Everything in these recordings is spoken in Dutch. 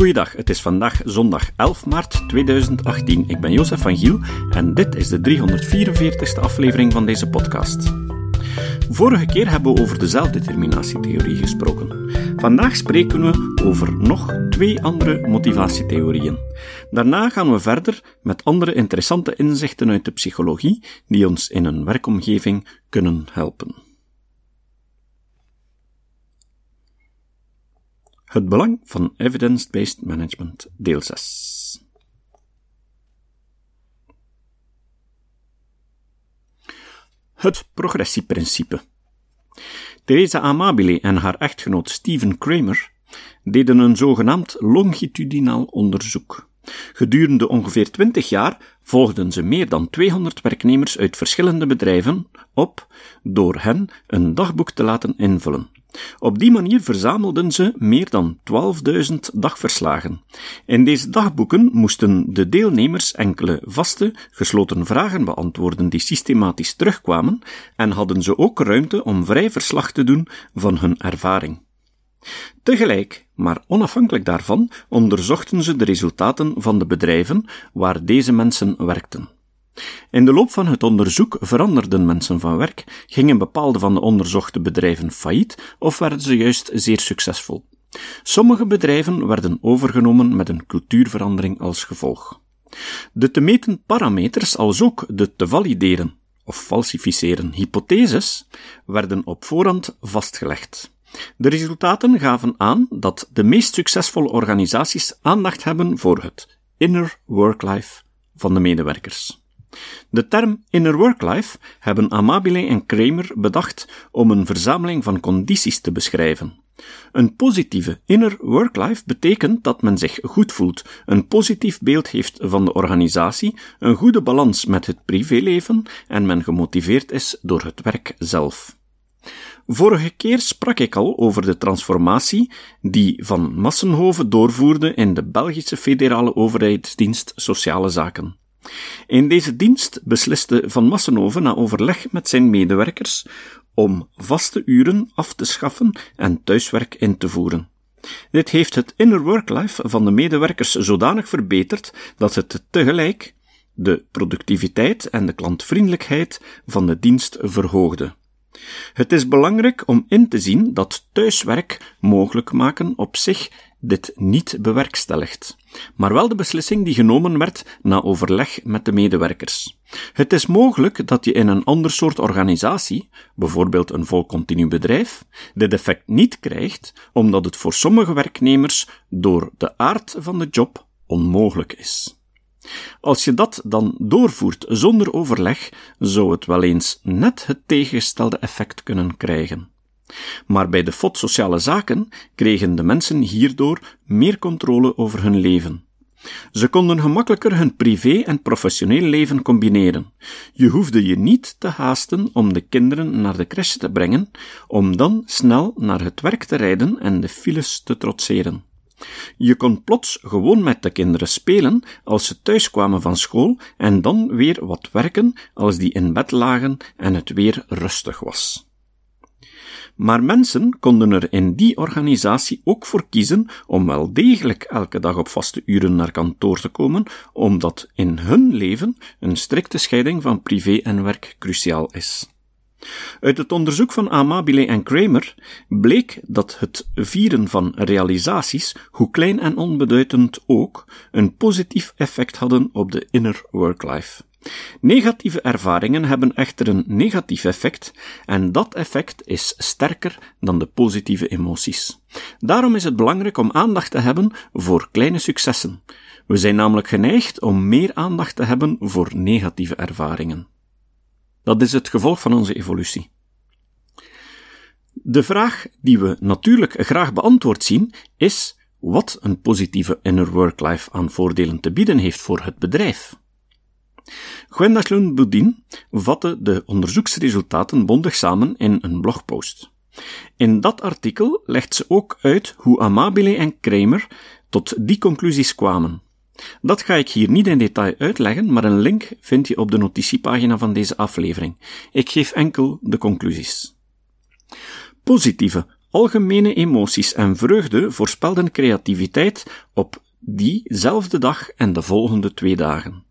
Goeiedag, het is vandaag zondag 11 maart 2018. Ik ben Jozef van Giel en dit is de 344ste aflevering van deze podcast. Vorige keer hebben we over de zelfdeterminatietheorie gesproken. Vandaag spreken we over nog twee andere motivatietheorieën. Daarna gaan we verder met andere interessante inzichten uit de psychologie die ons in een werkomgeving kunnen helpen. Het belang van evidence-based management, deel 6. Het progressieprincipe. Theresa Amabile en haar echtgenoot Steven Kramer deden een zogenaamd longitudinaal onderzoek. Gedurende ongeveer 20 jaar volgden ze meer dan 200 werknemers uit verschillende bedrijven op door hen een dagboek te laten invullen. Op die manier verzamelden ze meer dan 12.000 dagverslagen. In deze dagboeken moesten de deelnemers enkele vaste, gesloten vragen beantwoorden die systematisch terugkwamen en hadden ze ook ruimte om vrij verslag te doen van hun ervaring. Tegelijk, maar onafhankelijk daarvan, onderzochten ze de resultaten van de bedrijven waar deze mensen werkten. In de loop van het onderzoek veranderden mensen van werk, gingen bepaalde van de onderzochte bedrijven failliet of werden ze juist zeer succesvol. Sommige bedrijven werden overgenomen met een cultuurverandering als gevolg. De te meten parameters als ook de te valideren of falsificeren hypotheses werden op voorhand vastgelegd. De resultaten gaven aan dat de meest succesvolle organisaties aandacht hebben voor het inner work-life van de medewerkers. De term inner work-life hebben Amabile en Kramer bedacht om een verzameling van condities te beschrijven. Een positieve inner work-life betekent dat men zich goed voelt, een positief beeld heeft van de organisatie, een goede balans met het privéleven en men gemotiveerd is door het werk zelf. Vorige keer sprak ik al over de transformatie die Van Massenhoven doorvoerde in de Belgische federale overheidsdienst Sociale Zaken. In deze dienst besliste Van Massenhoven na overleg met zijn medewerkers om vaste uren af te schaffen en thuiswerk in te voeren. Dit heeft het inner work-life van de medewerkers zodanig verbeterd dat het tegelijk de productiviteit en de klantvriendelijkheid van de dienst verhoogde. Het is belangrijk om in te zien dat thuiswerk mogelijk maken op zich dit niet bewerkstelligt, maar wel de beslissing die genomen werd na overleg met de medewerkers. Het is mogelijk dat je in een ander soort organisatie, bijvoorbeeld een volcontinu bedrijf, dit effect niet krijgt, omdat het voor sommige werknemers door de aard van de job onmogelijk is. Als je dat dan doorvoert zonder overleg, zou het wel eens net het tegengestelde effect kunnen krijgen. Maar bij de FOD Sociale Zaken kregen de mensen hierdoor meer controle over hun leven. Ze konden gemakkelijker hun privé en professioneel leven combineren. Je hoefde je niet te haasten om de kinderen naar de crèche te brengen, om dan snel naar het werk te rijden en de files te trotseren. Je kon plots gewoon met de kinderen spelen als ze thuis kwamen van school en dan weer wat werken als die in bed lagen en het weer rustig was. Maar mensen konden er in die organisatie ook voor kiezen om wel degelijk elke dag op vaste uren naar kantoor te komen, omdat in hun leven een strikte scheiding van privé en werk cruciaal is. Uit het onderzoek van Amabile en Kramer bleek dat het vieren van realisaties, hoe klein en onbeduidend ook, een positief effect hadden op de inner work-life. Negatieve ervaringen hebben echter een negatief effect en dat effect is sterker dan de positieve emoties. Daarom is het belangrijk om aandacht te hebben voor kleine successen. We zijn namelijk geneigd om meer aandacht te hebben voor negatieve ervaringen. Dat is het gevolg van onze evolutie. De vraag die we natuurlijk graag beantwoord zien is wat een positieve inner work-life aan voordelen te bieden heeft voor het bedrijf. Gwenda Sloan-Boudin vatte de onderzoeksresultaten bondig samen in een blogpost. In dat artikel legt ze ook uit hoe Amabile en Kramer tot die conclusies kwamen. Dat ga ik hier niet in detail uitleggen, maar een link vind je op de notitiepagina van deze aflevering. Ik geef enkel de conclusies. Positieve, Algemene emoties en vreugde voorspelden creativiteit op diezelfde dag en de volgende twee dagen.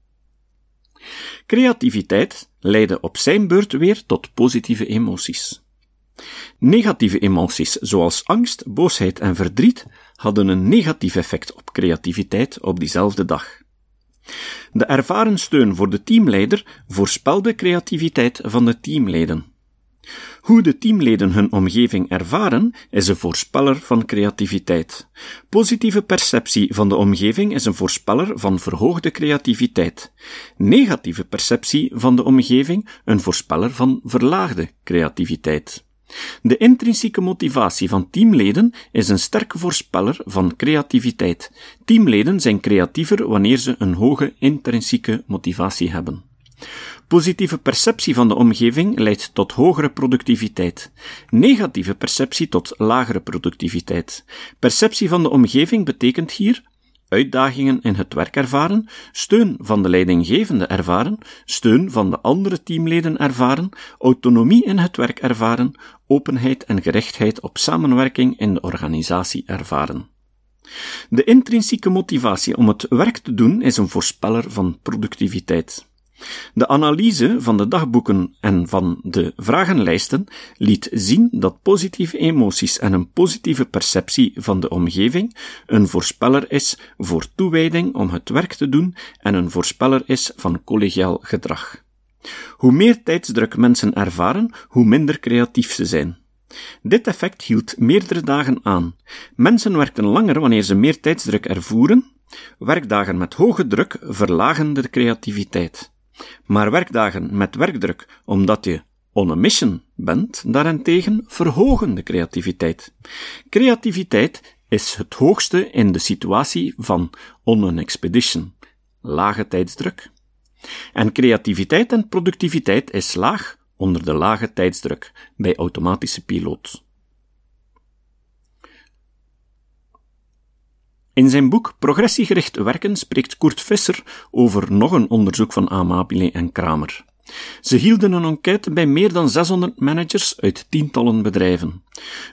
Creativiteit leidde op zijn beurt weer tot positieve emoties. Negatieve emoties, zoals angst, boosheid en verdriet, hadden een negatief effect op creativiteit op diezelfde dag. De ervaren steun voor de teamleider voorspelde creativiteit van de teamleden. Hoe de teamleden hun omgeving ervaren, is een voorspeller van creativiteit. Positieve perceptie van de omgeving is een voorspeller van verhoogde creativiteit. Negatieve perceptie van de omgeving een voorspeller van verlaagde creativiteit. De intrinsieke motivatie van teamleden is een sterke voorspeller van creativiteit. Teamleden zijn creatiever wanneer ze een hoge intrinsieke motivatie hebben. Positieve perceptie van de omgeving leidt tot hogere productiviteit. Negatieve perceptie tot lagere productiviteit. Perceptie van de omgeving betekent hier uitdagingen in het werk ervaren, steun van de leidinggevende ervaren, steun van de andere teamleden ervaren, autonomie in het werk ervaren, openheid en gerechtheid op samenwerking in de organisatie ervaren. De intrinsieke motivatie om het werk te doen is een voorspeller van productiviteit. De analyse van de dagboeken en van de vragenlijsten liet zien dat positieve emoties en een positieve perceptie van de omgeving een voorspeller is voor toewijding om het werk te doen en een voorspeller is van collegiaal gedrag. Hoe meer tijdsdruk mensen ervaren, hoe minder creatief ze zijn. Dit effect hield meerdere dagen aan. Mensen werkten langer wanneer ze meer tijdsdruk ervoeren. Werkdagen met hoge druk verlagen de creativiteit. Maar werkdagen met werkdruk, omdat je on a mission bent, daarentegen verhogen de creativiteit. Creativiteit is het hoogste in de situatie van on an expedition, lage tijdsdruk. En creativiteit en productiviteit is laag onder de lage tijdsdruk bij automatische piloot. In zijn boek Progressiegericht werken spreekt Kurt Visser over nog een onderzoek van Amabile en Kramer. Ze hielden een enquête bij meer dan 600 managers uit tientallen bedrijven.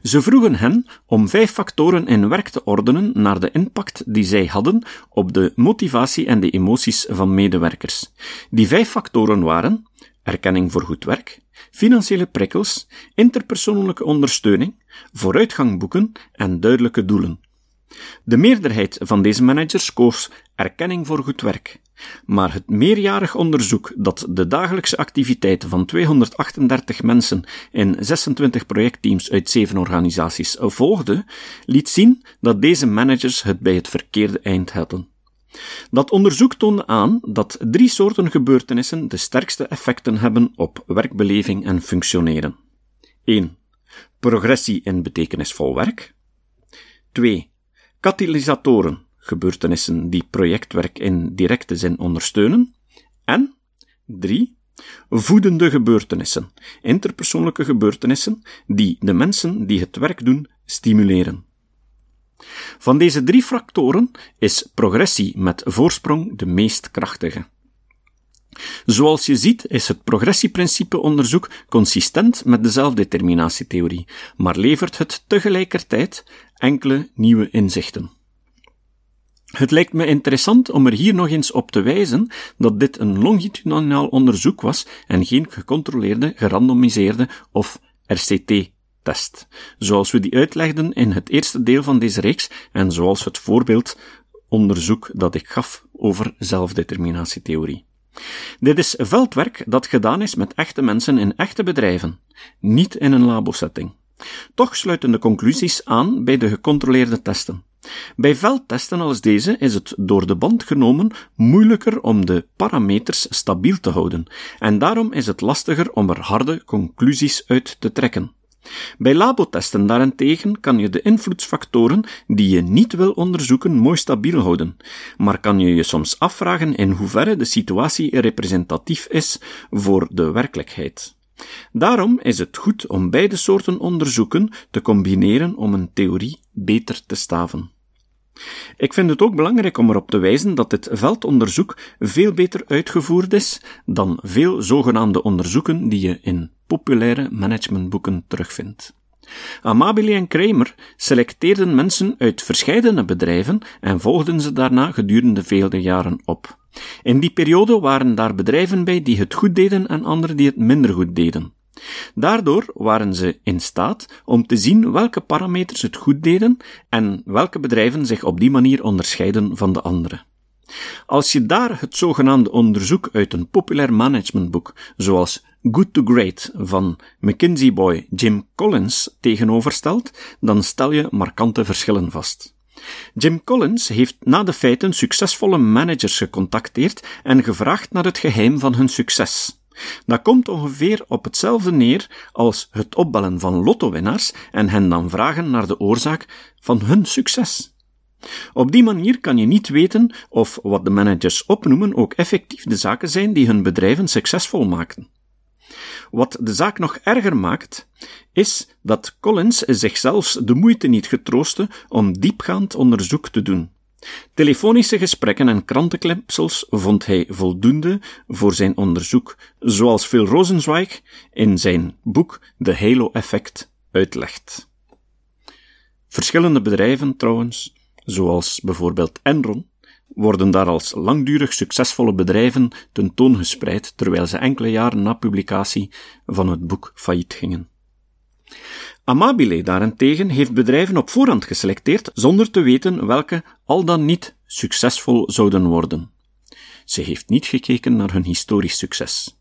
Ze vroegen hen om vijf factoren in werk te ordenen naar de impact die zij hadden op de motivatie en de emoties van medewerkers. Die vijf factoren waren erkenning voor goed werk, financiële prikkels, interpersoonlijke ondersteuning, vooruitgang boeken en duidelijke doelen. De meerderheid van deze managers koos erkenning voor goed werk, maar het meerjarig onderzoek dat de dagelijkse activiteiten van 238 mensen in 26 projectteams uit zeven organisaties volgde, liet zien dat deze managers het bij het verkeerde eind hadden. Dat onderzoek toonde aan dat drie soorten gebeurtenissen de sterkste effecten hebben op werkbeleving en functioneren. 1. Progressie in betekenisvol werk. 2 katalysatoren, gebeurtenissen die projectwerk in directe zin ondersteunen. En 3. Voedende gebeurtenissen, interpersoonlijke gebeurtenissen die de mensen die het werk doen stimuleren. Van deze drie factoren is progressie met voorsprong de meest krachtige. Zoals je ziet is het progressieprincipe-onderzoek consistent met de zelfdeterminatietheorie, maar levert het tegelijkertijd enkele nieuwe inzichten. Het lijkt me interessant om er hier nog eens op te wijzen dat dit een longitudinaal onderzoek was en geen gecontroleerde, gerandomiseerde of RCT-test, zoals we die uitlegden in het eerste deel van deze reeks en zoals het voorbeeldonderzoek dat ik gaf over zelfdeterminatietheorie. Dit is veldwerk dat gedaan is met echte mensen in echte bedrijven, niet in een labosetting. Toch sluiten de conclusies aan bij de gecontroleerde testen. Bij veldtesten als deze is het door de band genomen moeilijker om de parameters stabiel te houden, en daarom is het lastiger om er harde conclusies uit te trekken. Bij labotesten daarentegen kan je de invloedsfactoren die je niet wil onderzoeken mooi stabiel houden, maar kan je je soms afvragen in hoeverre de situatie representatief is voor de werkelijkheid. Daarom is het goed om beide soorten onderzoeken te combineren om een theorie beter te staven. Ik vind het ook belangrijk om erop te wijzen dat dit veldonderzoek veel beter uitgevoerd is dan veel zogenaamde onderzoeken die je in populaire managementboeken terugvindt. Amabile en Kramer selecteerden mensen uit verschillende bedrijven en volgden ze daarna gedurende vele jaren op. In die periode waren daar bedrijven bij die het goed deden en anderen die het minder goed deden. Daardoor waren ze in staat om te zien welke parameters het goed deden en welke bedrijven zich op die manier onderscheiden van de andere. Als je daar het zogenaamde onderzoek uit een populair managementboek, zoals Good to Great van McKinsey Boy Jim Collins tegenover stelt, dan stel je markante verschillen vast. Jim Collins heeft na de feiten succesvolle managers gecontacteerd en gevraagd naar het geheim van hun succes. Dat komt ongeveer op hetzelfde neer als het opbellen van lottowinnaars en hen dan vragen naar de oorzaak van hun succes. Op die manier kan je niet weten of wat de managers opnoemen ook effectief de zaken zijn die hun bedrijven succesvol maken. Wat de zaak nog erger maakt, is dat Collins zichzelf de moeite niet getroostte om diepgaand onderzoek te doen. Telefonische gesprekken en krantenklepsels vond hij voldoende voor zijn onderzoek, zoals Phil Rosenzweig in zijn boek The Halo Effect uitlegt. Verschillende bedrijven trouwens, zoals bijvoorbeeld Enron, worden daar als langdurig succesvolle bedrijven tentoongespreid, terwijl ze enkele jaren na publicatie van het boek failliet gingen. Amabile daarentegen heeft bedrijven op voorhand geselecteerd zonder te weten welke al dan niet succesvol zouden worden. Ze heeft niet gekeken naar hun historisch succes.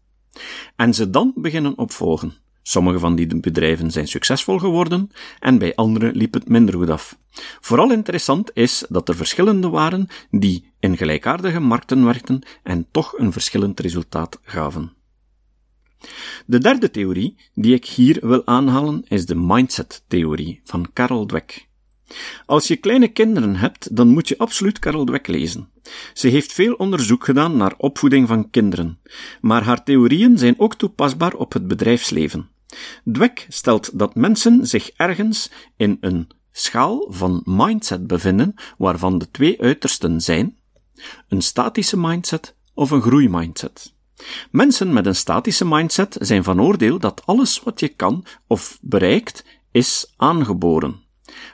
En ze dan beginnen opvolgen. Sommige van die bedrijven zijn succesvol geworden en bij andere liep het minder goed af. Vooral interessant is dat er verschillende waren die in gelijkaardige markten werkten en toch een verschillend resultaat gaven. De derde theorie die ik hier wil aanhalen is de mindset-theorie van Carol Dweck. Als je kleine kinderen hebt, dan moet je absoluut Carol Dweck lezen. Ze heeft veel onderzoek gedaan naar opvoeding van kinderen, maar haar theorieën zijn ook toepasbaar op het bedrijfsleven. Dweck stelt dat mensen zich ergens in een schaal van mindset bevinden, waarvan de twee uitersten zijn een statische mindset of een groeimindset. Mensen met een statische mindset zijn van oordeel dat alles wat je kan of bereikt is aangeboren.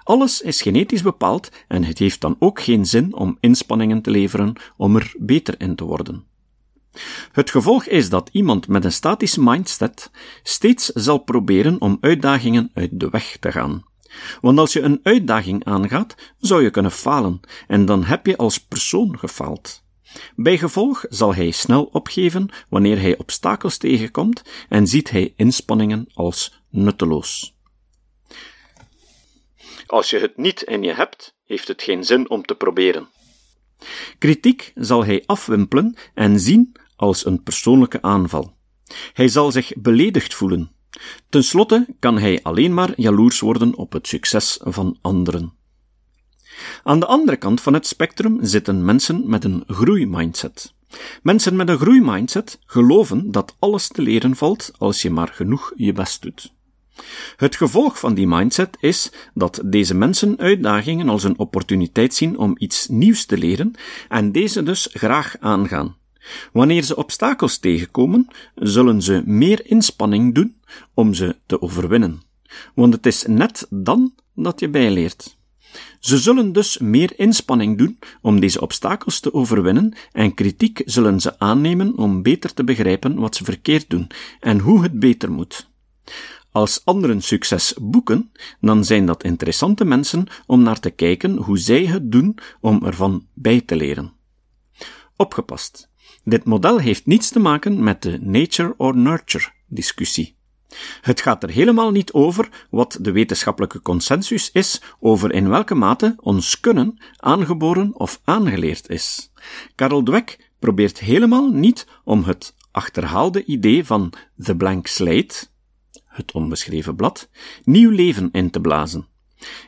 Alles is genetisch bepaald en het heeft dan ook geen zin om inspanningen te leveren om er beter in te worden. Het gevolg is dat iemand met een statische mindset steeds zal proberen om uitdagingen uit de weg te gaan. Want als je een uitdaging aangaat, zou je kunnen falen, en dan heb je als persoon gefaald. Bijgevolg zal hij snel opgeven wanneer hij obstakels tegenkomt en ziet hij inspanningen als nutteloos. Als je het niet in je hebt, heeft het geen zin om te proberen. Kritiek zal hij afwimpelen en zien als een persoonlijke aanval. Hij zal zich beledigd voelen. Ten slotte kan hij alleen maar jaloers worden op het succes van anderen. Aan de andere kant van het spectrum zitten mensen met een groeimindset. Mensen met een groeimindset geloven dat alles te leren valt als je maar genoeg je best doet. Het gevolg van die mindset is dat deze mensen uitdagingen als een opportuniteit zien om iets nieuws te leren en deze dus graag aangaan. Wanneer ze obstakels tegenkomen, zullen ze meer inspanning doen om ze te overwinnen. Want het is net dan dat je bijleert. Ze zullen dus meer inspanning doen om deze obstakels te overwinnen en kritiek zullen ze aannemen om beter te begrijpen wat ze verkeerd doen en hoe het beter moet. Als anderen succes boeken, dan zijn dat interessante mensen om naar te kijken hoe zij het doen om ervan bij te leren. Opgepast. Dit model heeft niets te maken met de nature or nurture discussie. Het gaat er helemaal niet over wat de wetenschappelijke consensus is over in welke mate ons kunnen aangeboren of aangeleerd is. Karel Dweck probeert helemaal niet om het achterhaalde idee van the blank slate, het onbeschreven blad, nieuw leven in te blazen.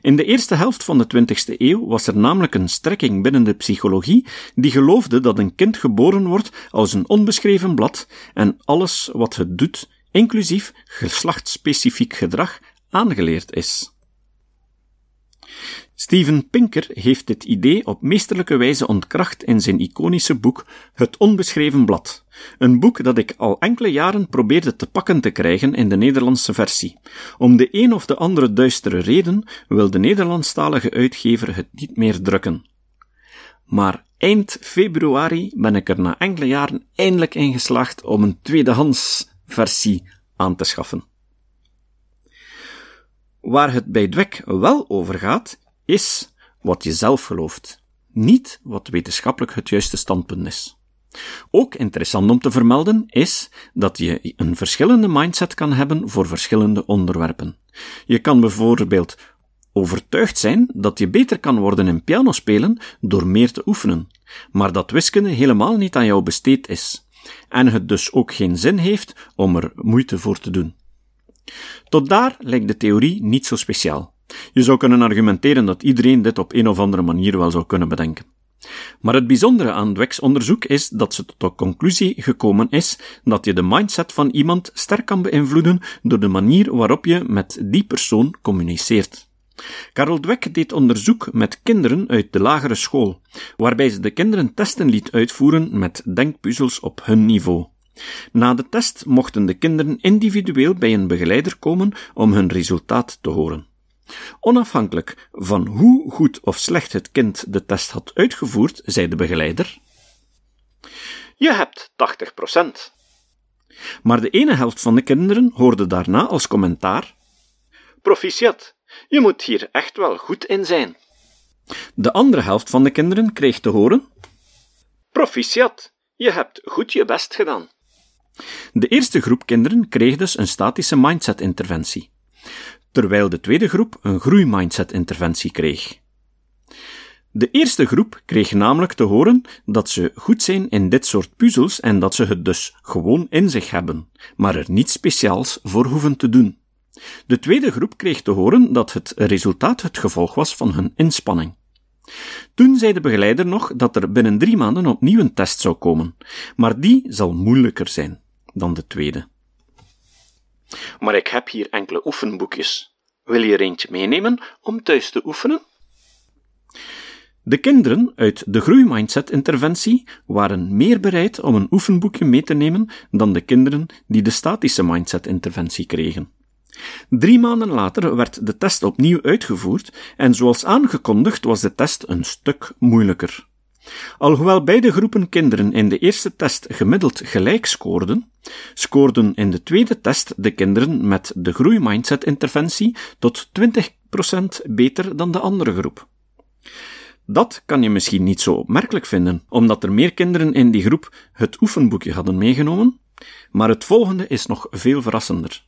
In de eerste helft van de 20e eeuw was er namelijk een strekking binnen de psychologie die geloofde dat een kind geboren wordt als een onbeschreven blad en alles wat het doet, inclusief geslachtsspecifiek gedrag, aangeleerd is. Steven Pinker heeft dit idee op meesterlijke wijze ontkracht in zijn iconische boek Het Onbeschreven Blad, een boek dat ik al enkele jaren probeerde te pakken te krijgen in de Nederlandse versie. Om de een of de andere duistere reden wil de Nederlandstalige uitgever het niet meer drukken. Maar eind februari ben ik er na enkele jaren eindelijk in geslaagd om een tweedehands versie aan te schaffen. Waar het bij Dweck wel over gaat, is wat je zelf gelooft, niet wat wetenschappelijk het juiste standpunt is. Ook interessant om te vermelden is dat je een verschillende mindset kan hebben voor verschillende onderwerpen. Je kan bijvoorbeeld overtuigd zijn dat je beter kan worden in pianospelen door meer te oefenen, maar dat wiskunde helemaal niet aan jou besteed is, en het dus ook geen zin heeft om er moeite voor te doen. Tot daar lijkt de theorie niet zo speciaal. Je zou kunnen argumenteren dat iedereen dit op een of andere manier wel zou kunnen bedenken. Maar het bijzondere aan Dweck's onderzoek is dat ze tot de conclusie gekomen is dat je de mindset van iemand sterk kan beïnvloeden door de manier waarop je met die persoon communiceert. Karel Dweck deed onderzoek met kinderen uit de lagere school, waarbij ze de kinderen testen liet uitvoeren met denkpuzzels op hun niveau. Na de test mochten de kinderen individueel bij een begeleider komen om hun resultaat te horen. Onafhankelijk van hoe goed of slecht het kind de test had uitgevoerd, zei de begeleider: Je hebt 80%. Maar de ene helft van de kinderen hoorde daarna als commentaar: Proficiat, je moet hier echt wel goed in zijn. De andere helft van de kinderen kreeg te horen: Proficiat, je hebt goed je best gedaan. De eerste groep kinderen kreeg dus een statische mindset-interventie, terwijl de tweede groep een groeimindset-interventie kreeg. De eerste groep kreeg namelijk te horen dat ze goed zijn in dit soort puzzels en dat ze het dus gewoon in zich hebben, maar er niets speciaals voor hoeven te doen. De tweede groep kreeg te horen dat het resultaat het gevolg was van hun inspanning. Toen zei de begeleider nog dat er binnen drie maanden opnieuw een test zou komen, maar die zal moeilijker zijn dan de tweede. Maar ik heb hier enkele oefenboekjes. Wil je er eentje meenemen om thuis te oefenen? De kinderen uit de groeimindset-interventie waren meer bereid om een oefenboekje mee te nemen dan de kinderen die de statische mindset-interventie kregen. Drie maanden later werd de test opnieuw uitgevoerd en zoals aangekondigd was de test een stuk moeilijker. Alhoewel beide groepen kinderen in de eerste test gemiddeld gelijk scoorden, scoorden in de tweede test de kinderen met de groeimindset-interventie tot 20% beter dan de andere groep. Dat kan je misschien niet zo opmerkelijk vinden, omdat er meer kinderen in die groep het oefenboekje hadden meegenomen, maar het volgende is nog veel verrassender.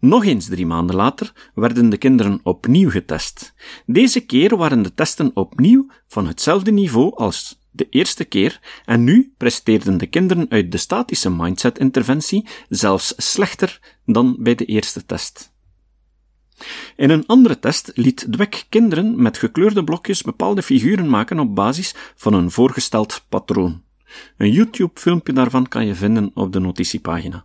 Nog eens drie maanden later werden de kinderen opnieuw getest. Deze keer waren de testen opnieuw van hetzelfde niveau als de eerste keer en nu presteerden de kinderen uit de statische mindset-interventie zelfs slechter dan bij de eerste test. In een andere test liet Dweck kinderen met gekleurde blokjes bepaalde figuren maken op basis van een voorgesteld patroon. Een YouTube-filmpje daarvan kan je vinden op de notitiepagina.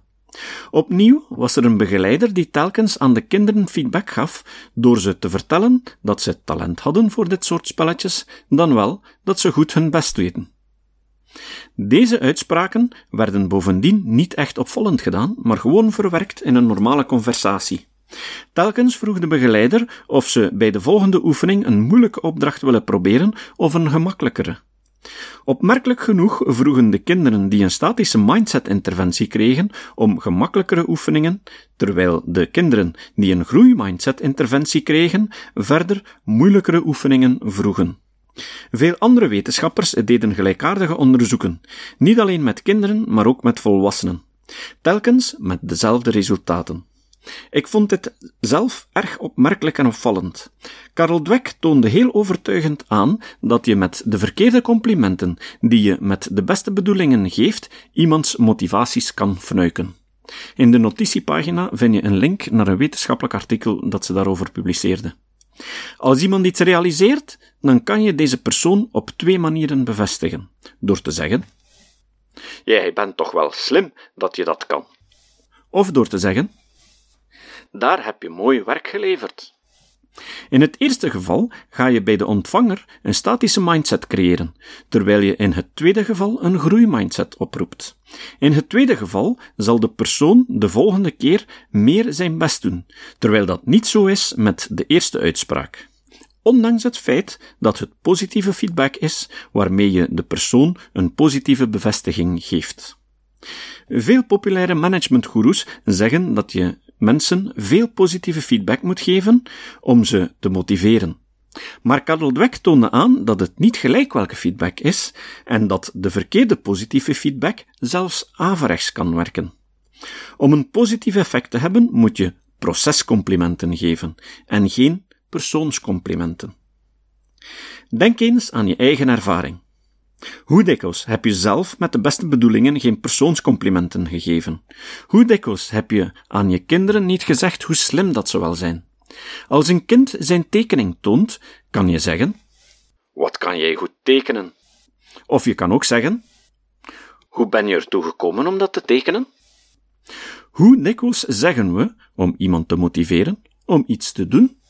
Opnieuw was er een begeleider die telkens aan de kinderen feedback gaf door ze te vertellen dat ze talent hadden voor dit soort spelletjes, dan wel dat ze goed hun best weten. Deze uitspraken werden bovendien niet echt opvallend gedaan, maar gewoon verwerkt in een normale conversatie. Telkens vroeg de begeleider of ze bij de volgende oefening een moeilijke opdracht willen proberen of een gemakkelijkere. Opmerkelijk genoeg vroegen de kinderen die een statische mindset-interventie kregen om gemakkelijkere oefeningen, terwijl de kinderen die een groeimindset-interventie kregen verder moeilijkere oefeningen vroegen. Veel andere wetenschappers deden gelijkaardige onderzoeken, niet alleen met kinderen, maar ook met volwassenen, telkens met dezelfde resultaten. Ik vond dit zelf erg opmerkelijk en opvallend. Karel Dweck toonde heel overtuigend aan dat je met de verkeerde complimenten die je met de beste bedoelingen geeft, iemands motivaties kan fnuiken. In de notitiepagina vind je een link naar een wetenschappelijk artikel dat ze daarover publiceerde. Als iemand iets realiseert, dan kan je deze persoon op twee manieren bevestigen. Door te zeggen: Jij bent toch wel slim dat je dat kan. Of door te zeggen: daar heb je mooi werk geleverd. In het eerste geval ga je bij de ontvanger een statische mindset creëren, terwijl je in het tweede geval een groeimindset oproept. In het tweede geval zal de persoon de volgende keer meer zijn best doen, terwijl dat niet zo is met de eerste uitspraak. Ondanks het feit dat het positieve feedback is waarmee je de persoon een positieve bevestiging geeft. Veel populaire managementgoeroes zeggen dat je mensen veel positieve feedback moet geven om ze te motiveren. Maar Karel Dweck toonde aan dat het niet gelijk welke feedback is en dat de verkeerde positieve feedback zelfs averechts kan werken. Om een positief effect te hebben moet je procescomplimenten geven en geen persoonscomplimenten. Denk eens aan je eigen ervaring. Hoe dikwijls heb je zelf met de beste bedoelingen geen persoonscomplimenten gegeven? Hoe dikwijls heb je aan je kinderen niet gezegd hoe slim dat ze wel zijn? Als een kind zijn tekening toont, kan je zeggen: Wat kan jij goed tekenen? Of je kan ook zeggen: Hoe ben je ertoe gekomen om dat te tekenen? Hoe dikwijls zeggen we, om iemand te motiveren, om iets te doen?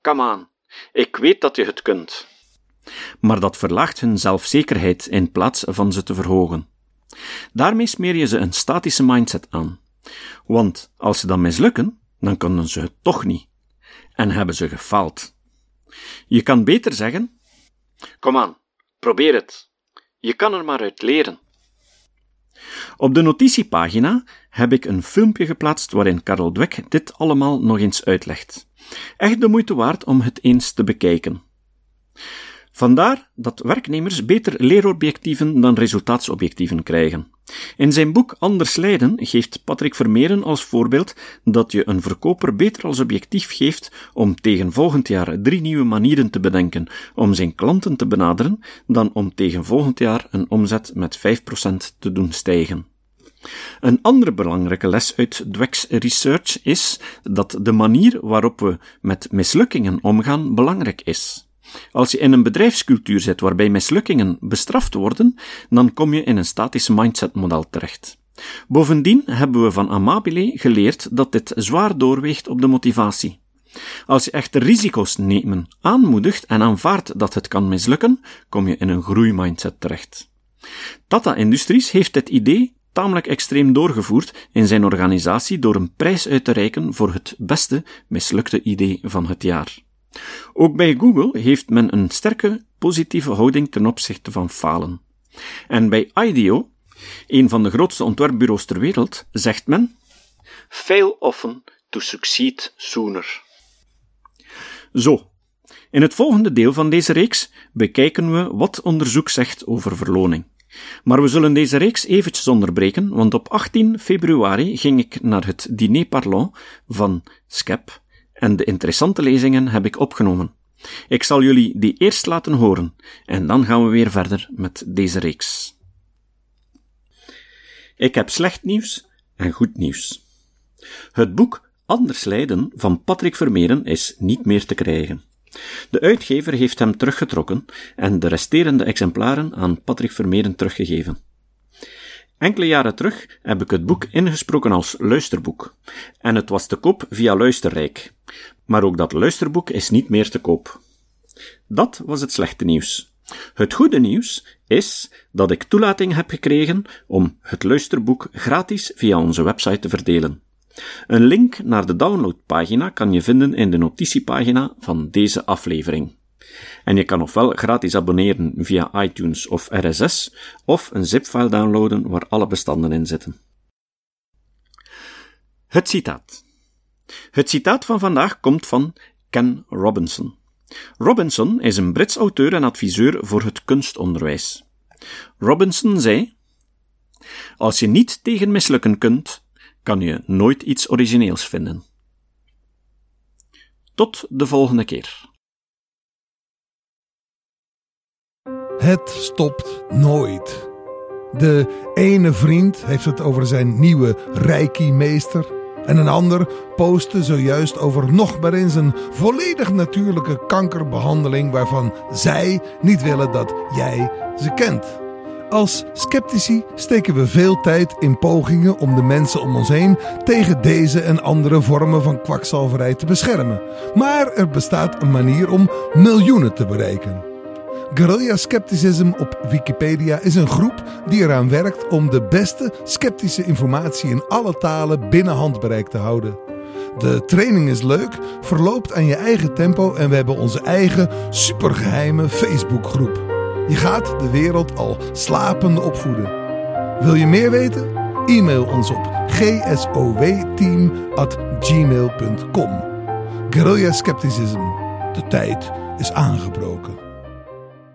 Kom aan, ik weet dat je het kunt maar dat verlaagt hun zelfzekerheid in plaats van ze te verhogen. Daarmee smeer je ze een statische mindset aan. Want als ze dan mislukken, dan kunnen ze het toch niet. En hebben ze gefaald. Je kan beter zeggen: Kom aan, probeer het. Je kan er maar uit leren. Op de notitiepagina heb ik een filmpje geplaatst waarin Karel Dweck dit allemaal nog eens uitlegt. Echt de moeite waard om het eens te bekijken. Vandaar dat werknemers beter leerobjectieven dan resultaatsobjectieven krijgen. In zijn boek Anders Leiden geeft Patrick Vermeeren als voorbeeld dat je een verkoper beter als objectief geeft om tegen volgend jaar drie nieuwe manieren te bedenken om zijn klanten te benaderen, dan om tegen volgend jaar een omzet met 5% te doen stijgen. Een andere belangrijke les uit Dweck's research is dat de manier waarop we met mislukkingen omgaan belangrijk is. Als je in een bedrijfscultuur zit waarbij mislukkingen bestraft worden, dan kom je in een statische mindset-model terecht. Bovendien hebben we van Amabile geleerd dat dit zwaar doorweegt op de motivatie. Als je echter risico's nemen aanmoedigt en aanvaardt dat het kan mislukken, kom je in een groeimindset terecht. Tata Industries heeft dit idee tamelijk extreem doorgevoerd in zijn organisatie door een prijs uit te reiken voor het beste mislukte idee van het jaar. Ook bij Google heeft men een sterke positieve houding ten opzichte van falen. En bij IDEO, een van de grootste ontwerpbureaus ter wereld, zegt men: Fail often to succeed sooner. Zo, in het volgende deel van deze reeks bekijken we wat onderzoek zegt over verloning. Maar we zullen deze reeks eventjes onderbreken, want op 18 februari ging ik naar het diner parlant van SCEP, en de interessante lezingen heb ik opgenomen. Ik zal jullie die eerst laten horen en dan gaan we weer verder met deze reeks. Ik heb slecht nieuws en goed nieuws. Het boek Anders Leiden van Patrick Vermeeren is niet meer te krijgen. De uitgever heeft hem teruggetrokken en de resterende exemplaren aan Patrick Vermeeren teruggegeven. Enkele jaren terug heb ik het boek ingesproken als luisterboek. En het was te koop via Luisterrijk. Maar ook dat luisterboek is niet meer te koop. Dat was het slechte nieuws. Het goede nieuws is dat ik toelating heb gekregen om het luisterboek gratis via onze website te verdelen. Een link naar de downloadpagina kan je vinden in de notitiepagina van deze aflevering. En je kan ofwel gratis abonneren via iTunes of RSS, of een zip-file downloaden waar alle bestanden in zitten. Het citaat. Het citaat van vandaag komt van Ken Robinson. Robinson is een Brits auteur en adviseur voor het kunstonderwijs. Robinson zei: Als je niet tegen mislukken kunt, kan je nooit iets origineels vinden. Tot de volgende keer. Het stopt nooit. De ene vriend heeft het over zijn nieuwe Reiki-meester. En een ander postte zojuist over nog maar eens een volledig natuurlijke kankerbehandeling waarvan zij niet willen dat jij ze kent. Als sceptici steken we veel tijd in pogingen om de mensen om ons heen tegen deze en andere vormen van kwakzalverij te beschermen. Maar er bestaat een manier om miljoenen te bereiken. Guerrilla Skepticism op Wikipedia is een groep die eraan werkt om de beste sceptische informatie in alle talen binnen handbereik te houden. De training is leuk, verloopt aan je eigen tempo en we hebben onze eigen supergeheime Facebookgroep. Je gaat de wereld al slapende opvoeden. Wil je meer weten? E-mail ons op gsowteam.gmail.com Guerrilla Skepticism. De tijd is aangebroken.